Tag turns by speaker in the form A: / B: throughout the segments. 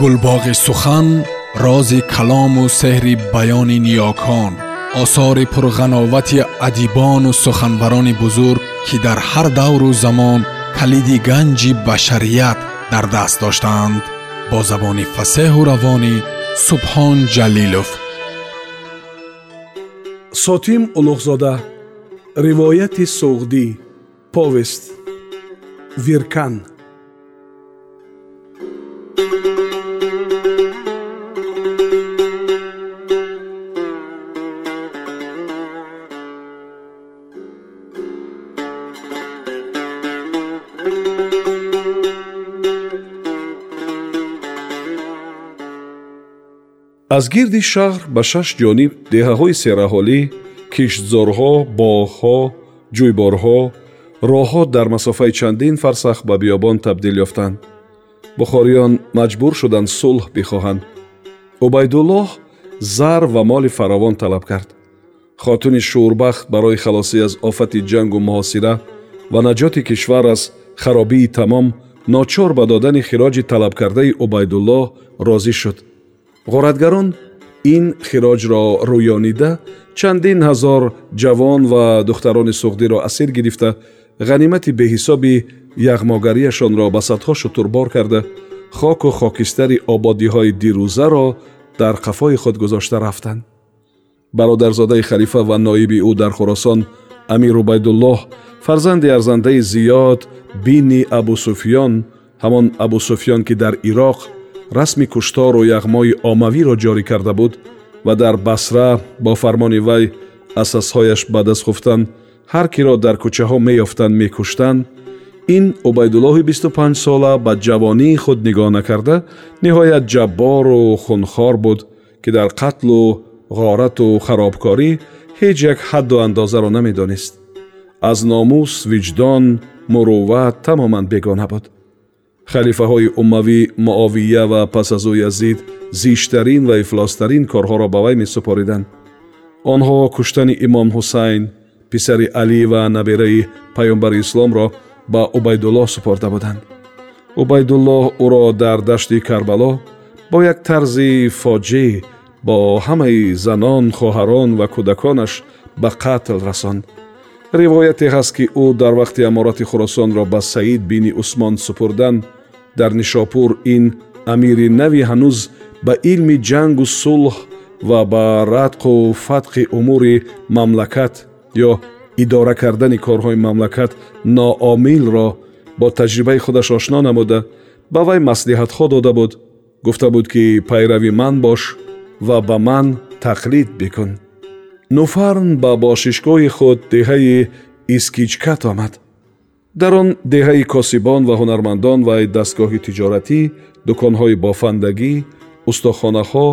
A: гулбоғи сухан рози калому сеҳри баёни ниёкон осори пурғановати адибону суханбарони бузург ки дар ҳар давру замон калиди ганҷи башарият дар даст доштаанд бо забони фасеҳу равонӣ субҳон ҷалилов.
B: Сотим улуғзода ривояти суғдӣ повест виркан аз гирди шаҳр ба шаш ҷониб деҳаҳои сераҳолӣ киштзорҳо боғҳо ҷӯйборҳо роҳҳо дар масофаи чандин фарсах ба биёбон табдил ёфтанд бухориён маҷбур шуданд сулҳ бихоҳанд. Убайдуллоҳ зар ва моли фаровон талаб кард. Хотуни шӯрбахт барои халосӣ аз офати ҷангу муҳосира ва наҷоти кишвар аз харобии тамом ночор ба додани хироҷи талабкардаи убайдуллоҳ розӣ шуд. Ғоратгарон ин хироҷро рӯёнида чандин ҳазор ҷавон ва духтарони суғдиро асир гирифта ғанимати беҳисоби яғмогарияшонро ба садҳо шутурбор карда хоку хокистари ободиҳои дирӯзаро дар қафои худ гузошта рафтанд. Бародарзодаи халифа ва ноиби ӯ дар хӯросон амир убайдуллоҳ фарзанди арзандаи зиёд бини абусуфён ҳамон абусуфён ки дар ироқ расми куштору яғмои омавиро ҷорӣ карда буд ва дар басра бо фармони вай асасҳояш ба даст хуфтан ҳар киро дар кӯчаҳо меёфтанд мекуштанд ин убайдуллоҳи бисту панҷсола ба ҷавонии худ нигоҳ накарда ниҳоят ҷаббору хунхор буд ки дар қатлу ғорату харобкорӣ ҳеҷ як ҳадду андозаро намедонист. Аз номус виҷдон мурувват тамоман бегона буд. Халифаҳои умавӣ муовия ва пас аз ӯ язид зиштарин ва ифлостарин корҳоро ба вай месупориданд. Онҳо куштани имом ҳусайн писари алӣ ва набераи паёмбари исломро ба убайдуллоҳ супорда буданд. Убайдуллоҳ ӯро дар дашти карбало бо як тарзи фоҷеъ бо ҳамаи занон хоҳарон ва кӯдаконаш ба қатл расонд. Ривояте ҳаст ки ӯ дар вақти аморати хуросонро ба саид бини усмон супурданд дар нишопур ин амири нави ҳанӯз ба илми ҷангу сулҳ ва ба радқу фатқи умури мамлакат ё идора кардани корҳои мамлакат ноомилро бо таҷрибаи худаш ошно намуда ба вай маслиҳатҳо дода буд гуфта буд ки пайрави ман бош ва ба ман тақлид бикун. Нуфарн ба бошишгоҳи худ деҳаи искичкат омад. Дар он деҳаи косибон ва ҳунармандон вай дастгоҳи тиҷоратӣ дуконҳои бофандагӣ устохонаҳо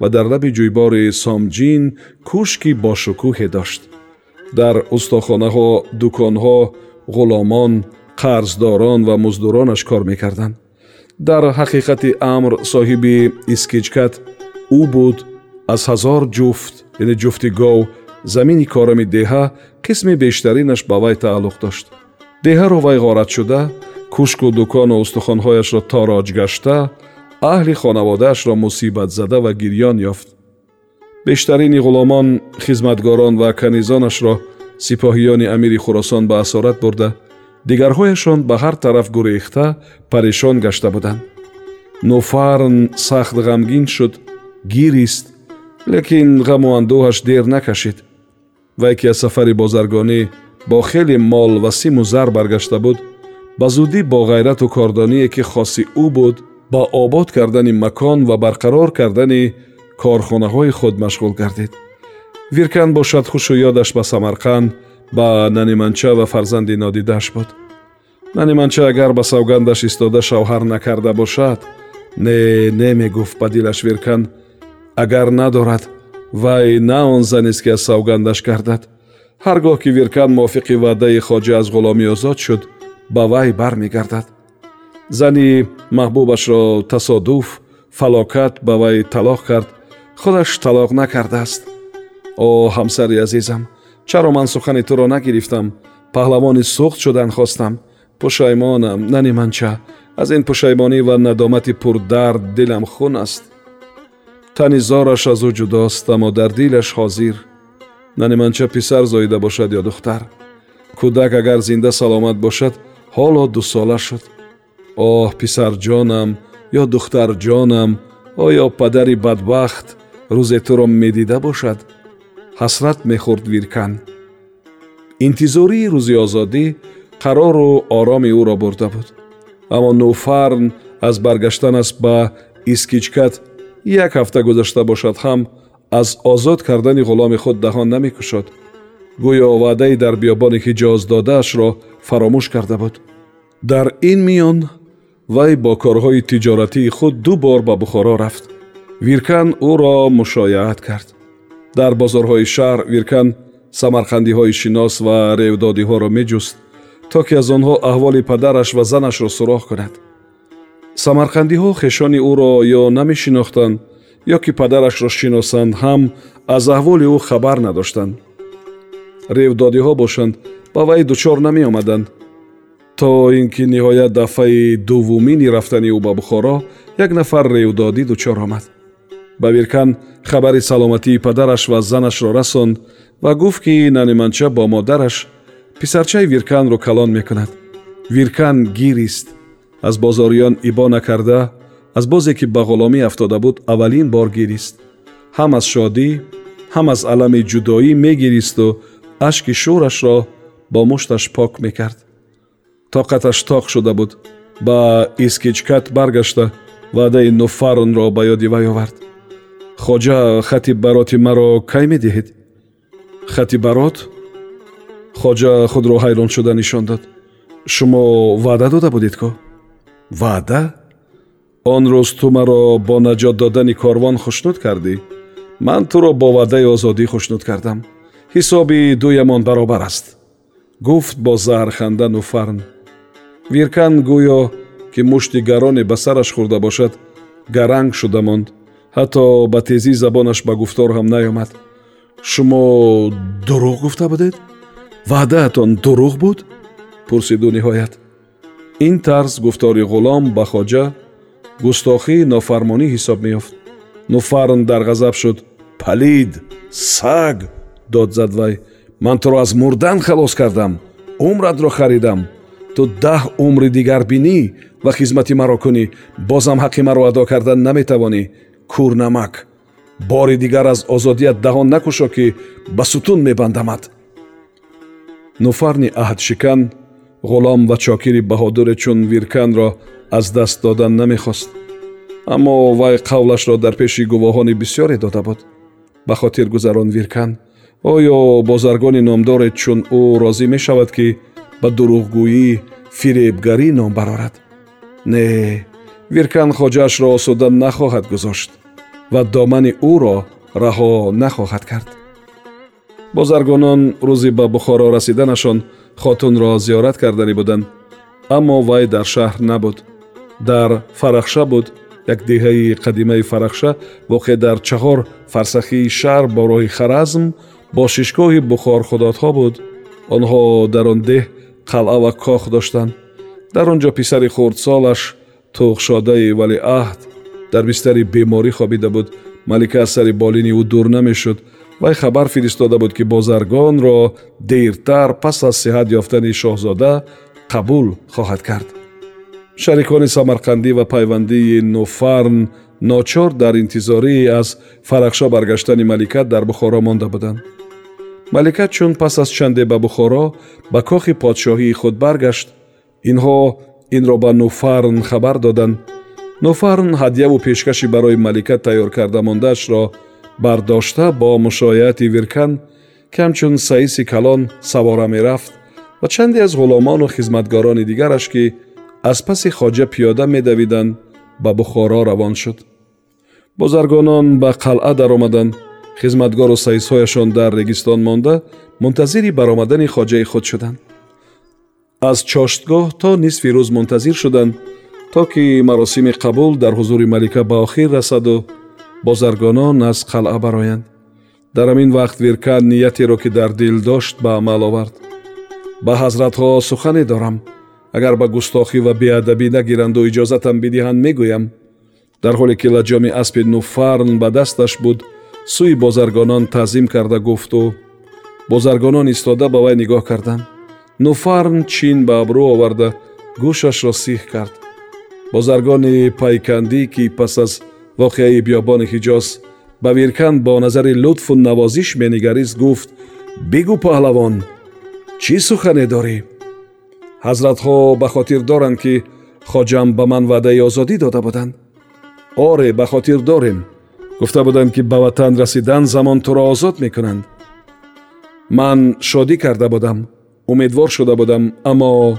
B: ва дар лаби ҷӯйбори сомҷин кӯшки бошукӯҳе дошт дар устохонаҳо дуконҳо ғуломон қарздорон ва муздуронаш кор мекарданд. Дар ҳақиқати амр соҳиби искичкат ӯ буд аз ҳазор ҷуфт яъне ҷуфти гов замини корами деҳа қисми бештаринаш ба вай тааллуқ дошт. Деҳаро вай ғорат шуда кушку дукону устухонҳояшро тороҷ гашта аҳли хонаводаашро мусибатзада ва гирьён ёфт бештарини ғуломон хизматгорон ва канизонашро сипоҳиёни амири хӯросон ба асорат бурда дигарҳояшон ба ҳар тараф гурехта парешон гашта буданд. Нуфарн сахт ғамгин шуд гирист лекин ғаму андӯҳаш дер накашид. Вай ки аз сафари бозаргонӣ бо хеле мол ва симу зар баргашта буд ба зудӣ бо ғайрату кордоние ки хоси ӯ буд ба обод кардани макон ва барқарор кардани корхонаҳои худ машғул гардид. Виркан бошад хушу ёдаш ба самарқанд ба наниманча ва фарзанди нодидааш буд. Наниманча агар ба савгандаш истода шавҳар накарда бошад не не мегуфт ба дилаш виркан агар надорад вай на он занест ки аз савгандаш гардад. Ҳар гоҳ ки виркан мувофиқи ваъдаи хоҷа аз ғуломӣ озод шуд ба вай бармегардад зани маҳбубашро тасодуф фалокат ба вай талоқ кард худаш талоқ накардааст. О ҳамсари азизам чаро ман сухани туро нагирифтам? Паҳлавони суғд шудан хостам. Пушаймонам наниманча аз ин пушаймонӣ ва надомати пурдард дилам хун аст. Тани зораш аз ӯ ҷудост аммо дар дилаш ҳозир. Наниманча писар зоида бошад ё духтар? Кӯдак агар зинда саломат бошад ҳоло дусола шуд. Оҳ писарҷонам ё духтарҷонам оё падари бадбахт рӯзе туро медида бошад ҳасрат мехӯрд виркан интизории рӯзи озодӣ қарору ороми ӯро бурда буд аммо нӯфарн аз баргаштанаш ба искичкат як ҳафта гузашта бошад ҳам аз озод кардани ғуломи худ даҳон намекушод гӯё ваъдаи дар биёбони ҳиҷоз додаашро фаромӯш карда буд дар ин миён вай бо корҳои тиҷоратии худ ду бор ба бухоро рафт виркан ӯро мушояат кард. Дар бозорҳои шаҳр виркан самарқандиҳои шинос ва ревдодиҳоро меҷуст то ки аз онҳо аҳволи падараш ва занашро суроғ кунад. Самарқандиҳо хешони ӯро ё намешинохтанд ё ки падарашро шиносанд ҳам аз аҳволи ӯ хабар надоштанд. Ревдодиҳо бошанд ба вай дучор намеомаданд. То ин ки ниҳоят дафъаи дуввумини рафтани ӯ ба бухоро як нафар ревдодӣ дучор омад ба виркан хабари саломатии падараш ва занашро расонд ва гуфт ки наниманча бо модараш писарчаи вирканро калон мекунад. Виркан гирист. Аз бозориён ибо накарда аз бозе ки ба ғуломӣ афтода буд аввалин бор гирист. Ҳам аз шодӣ ҳам аз алами ҷудоӣ мегиристу ашки шӯрашро бо мушташ пок мекард. Тоқаташ тоқ шуда буд. Ба искичкат баргашта ваъдаи нуфарнро ба ёди вай овард хоҷа хати бароти маро кай медиҳед? Хати барот? Хоҷа худро ҳайрон шуда нишон дод шумо ваъда дода будед ко? Ваъда? Он рӯз ту маро бо наҷот додани корвон хушнуд кардӣ? Ман туро бо ваъдаи озодӣ хушнуд кардам. Ҳисоби дуямон баробар аст. Гуфт бо заҳрханда нуфарн виркан гӯё ки мушти гароне ба сараш хӯрда бошад гаранг шуда монд ҳатто ба тезӣ забонаш ба гуфтор ҳам наёмад. Шумо дурӯғ гуфта будед? Ваъдаатон дурӯғ буд? Пурсиду ниҳоят. Ин тарз гуфтори ғулом ба хоҷа густохӣ нофармонӣ ҳисоб меёфт. Нуфарн дар ғазаб шуд. Палид саг дод зад вай. Ман туро аз мурдан халос кардам. Умратро харидам. Ту даҳ умри дигар бинӣ ва хизмати маро кунӣ. Бозам ҳаққи маро адо кардан наметавонӣ курнамак. Бори дигар аз озодият даҳон накушо ки ба сутун мебандамад. Нуфарни аҳдшикан ғулом ва чокири баҳодуре чун вирканро аз даст додан намехост. Аммо вай қавлашро дар пеши гувоҳони бисёре дода буд. Ба хотир гузарон виркан оё бозаргони номдоре чун ӯ розӣ мешавад ки ба дурӯғгӯӣ фиребгарӣ ном барорад. Не виркан хоҷаашро осуда нахоҳад гузошт ва домани ӯро раҳо нахоҳад кард. Бозаргонон рӯзи ба бухоро расиданашон хотунро зиёрат карданӣ буданд аммо вай дар шаҳр набуд. Дар фарахша буд як деҳаи қадимаи фарахша воқеъ дар чаҳор фарсахии шаҳр бо роҳи харазм бо шишгоҳи бухорхудодҳо буд. Онҳо дар он деҳ қалъа ва кох доштанд. Дар он ҷо писари хурдсолаш туғшодаи валиаҳд дар бистари беморӣ хобида буд. Малика аз сари болини ӯ дур намешуд. Вай хабар фиристода буд ки бозаргонро дертар пас аз сиҳат ёфтани шоҳзода қабул хоҳад кард. Шарикони самарқандӣ ва пайвандии нуфарн ночор дар интизорӣ аз фарахша баргаштани малика дар бухоро монда буданд. Малика чун пас аз чанде ба бухоро ба кохи подшоҳии худ баргашт. Инҳо инро ба нуфарн хабар доданд нуфарн ҳадяву пешкаши барои малика тайёр карда мондаашро бардошта бо мушояати виркан ки ҳамчун саиси калон савора мерафт ва чанде аз ғуломону хизматгорони дигараш ки аз паси хоҷа пиёда медавиданд ба бухоро равон шуд бозаргонон ба қалъа даромаданд хизматгору саисҳояшон дар регистон монда мунтазири баромадани хоҷаи худ шуданд аз чоштгоҳ то нисфи рӯз мунтазир шуданд то ки маросими қабул дар ҳузури малика ба охир расаду бозаргонон аз қалъа бароянд. Дар ҳамин вақт виркан ниятеро ки дар дил дошт ба амал овард. Ба ҳазратҳо сухане дорам. Агар ба густохӣ ва беадабӣ нагиранду иҷозатам бидиҳанд мегӯям. Дар ҳоле ки лаҷоми аспи нуфарн ба дасташ буд сӯи бозаргонон таъзим карда гуфту бозаргонон истода ба вай нигоҳ карданд нуфарн чин ба абрӯ оварда гӯшашро сиҳ кард. Бозаргони пайкандӣ ки пас аз воқеаи биёбони ҳиҷоз ба виркан бо назари лутфу навозиш менигарист гуфт бигӯ паҳлавон чӣ сухане дорӣ? Ҳазратҳо ба хотир доранд ки хоҷам ба ман ваъдаи озодӣ дода буданд. Оре ба хотир дорем гуфта буданд ки ба ватан расидан замон туро озод мекунанд. Ман шодӣ карда будам умедвор шуда будам аммо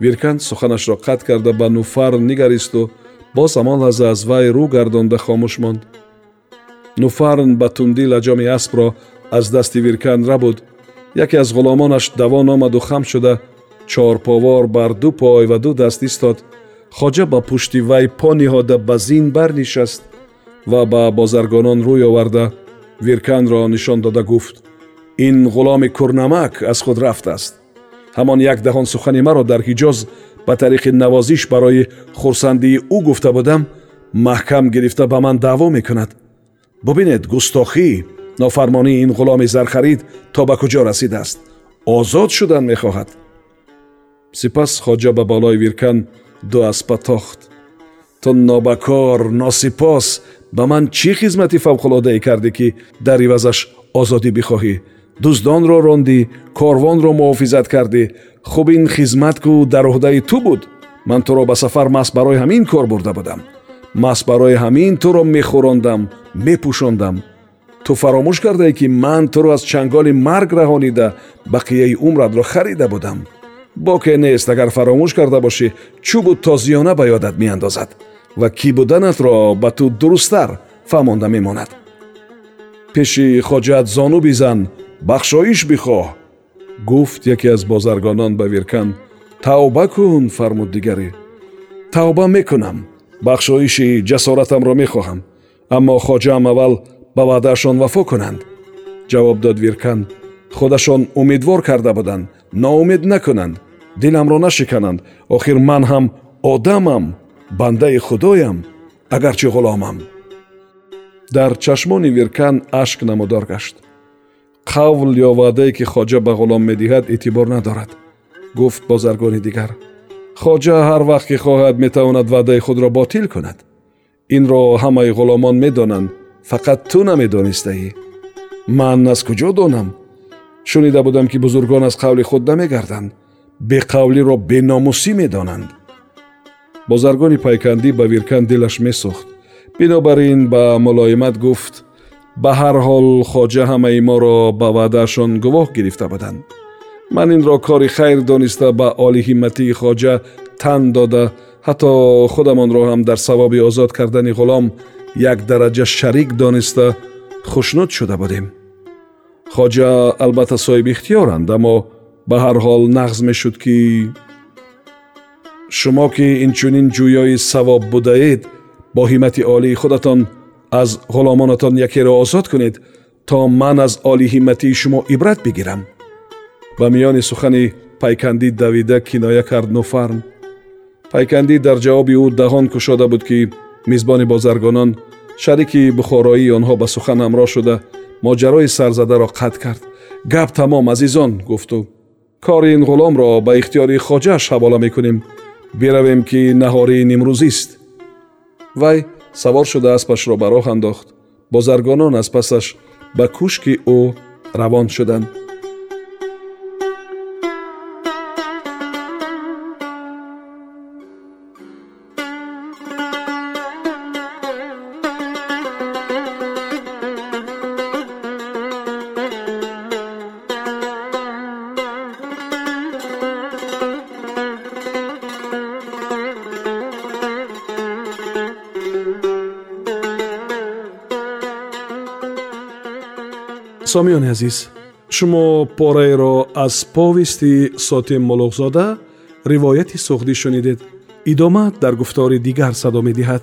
B: виркан суханашро қатъ карда ба нуфар нигаристу боз ҳамон лаҳза аз вай рӯ гардонда хомӯш монд. Нуфарн ба тундӣ лаҷоми аспро аз дасти виркан рабуд. Яке аз ғуломонаш давон омаду хам шуда чорповор бар ду пой ва ду даст истод. Хоҷа ба пушти вай по ниҳода ба зин барнишаст ва ба бозаргонон рӯй оварда вирканро нишон дода гуфт ин ғуломи курнамак аз худ рафтааст ҳамон як даҳон сухани маро дар ҳиҷоз ба тариқи навозиш барои хурсандии ӯ гуфта будам маҳкам гирифта ба ман даъво мекунад бубинед густохӣ нофармонии ин ғуломи зархарид то ба куҷо расидааст озод шудан мехоҳад сипас хоҷа ба болои виркан ду аспа тохт ту нобакор носипос ба ман чӣ хизмати фавқулодае кардӣ ки дар ивазаш озодӣ бихоҳӣ дуздонро рондӣ корвонро муҳофизат кардӣ. Хуб ин хизмат ку дар уҳдаи ту буд. Ман туро ба сафар маҳз барои ҳамин кор бурда будам. Маҳз барои ҳамин туро мехӯрондам мепӯшондам. Ту фаромӯш кардае ки ман туро аз чанголи марг раҳонида бақияи умратро харида будам. Боке нест агар фаромӯш карда бошӣ чӯбу тозиёна ба ёдат меандозад? Ва кӣ буданатро ба ту дурусттар фаҳмонда мемонад? Пеши хоҷат зону бизан бахшоиш бихоҳ гуфт яке аз бозаргонон ба виркан тавба кун фармуд дигаре. Тавба мекунам. Бахшоиши ҷасоратамро мехоҳам. Аммо хоҷаам аввал ба ваъдаашон вафо кунанд ҷавоб дод виркан. Худашон умедвор карда буданд. Ноумед накунанд. Диламро нашикананд. Охир ман ҳам одамам. Бандаи худоям агарчи ғуломам дар чашмони виркан ашк намудор гашт қавл ё ваъдае ки хоҷа ба ғулом медиҳад эътибор надорад гуфт бозаргони дигар хоҷа ҳар вақт ки хоҳад метавонад ваъдаи худро ботил кунад инро ҳамаи ғуломон медонанд фақат ту намедонистаӣ ман аз куҷо донам шунида будам ки бузургон аз қавли худ намегарданд беқавлиро беномусӣ медонанд бозаргони пайкандӣ ба виркан дилаш месӯхт бинобар ин ба мулоимат гуфт ба ҳар ҳол хоҷа ҳамаи моро ба ваъдаашон гувоҳ гирифта буданд ман инро кори хайр дониста ба олиҳиматии хоҷа тан дода ҳатто худамонро ҳам дар савоби озод кардани ғулом як дараҷа шарик дониста хушнуд шуда будем хоҷа албатта соҳиби ихтиёранд аммо ба ҳар ҳол нағз мешуд ки шумо ки инчунин ҷӯёи савоб будаед бо ҳимати олии худатон аз ғуломонатон якеро озод кунед то ман аз олиҳиматии шумо ибрат бигирам ба миёни сухани пайкандӣ давида киноя кард нуфарм пайкандӣ дар ҷавоби ӯ даҳон кушода буд ки мизбони бозаргонон шарики бухороии онҳо ба сухан ҳамроҳ шуда моҷарои сарзадаро қатъ кард гап тамом азизон гуфту кори ин ғуломро ба ихтиёри хоҷааш ҳавола мекунем биравем ки наҳории нимрӯзист вай савор шуда аспашро ба роҳ андохт бозаргонон аз пасаш ба кушки ӯ равон шуданд сомиёни азиз шумо пораеро аз повести сотим мулуғзода ривояти суғдӣ шунидед идома дар гуфтори дигар садо медиҳад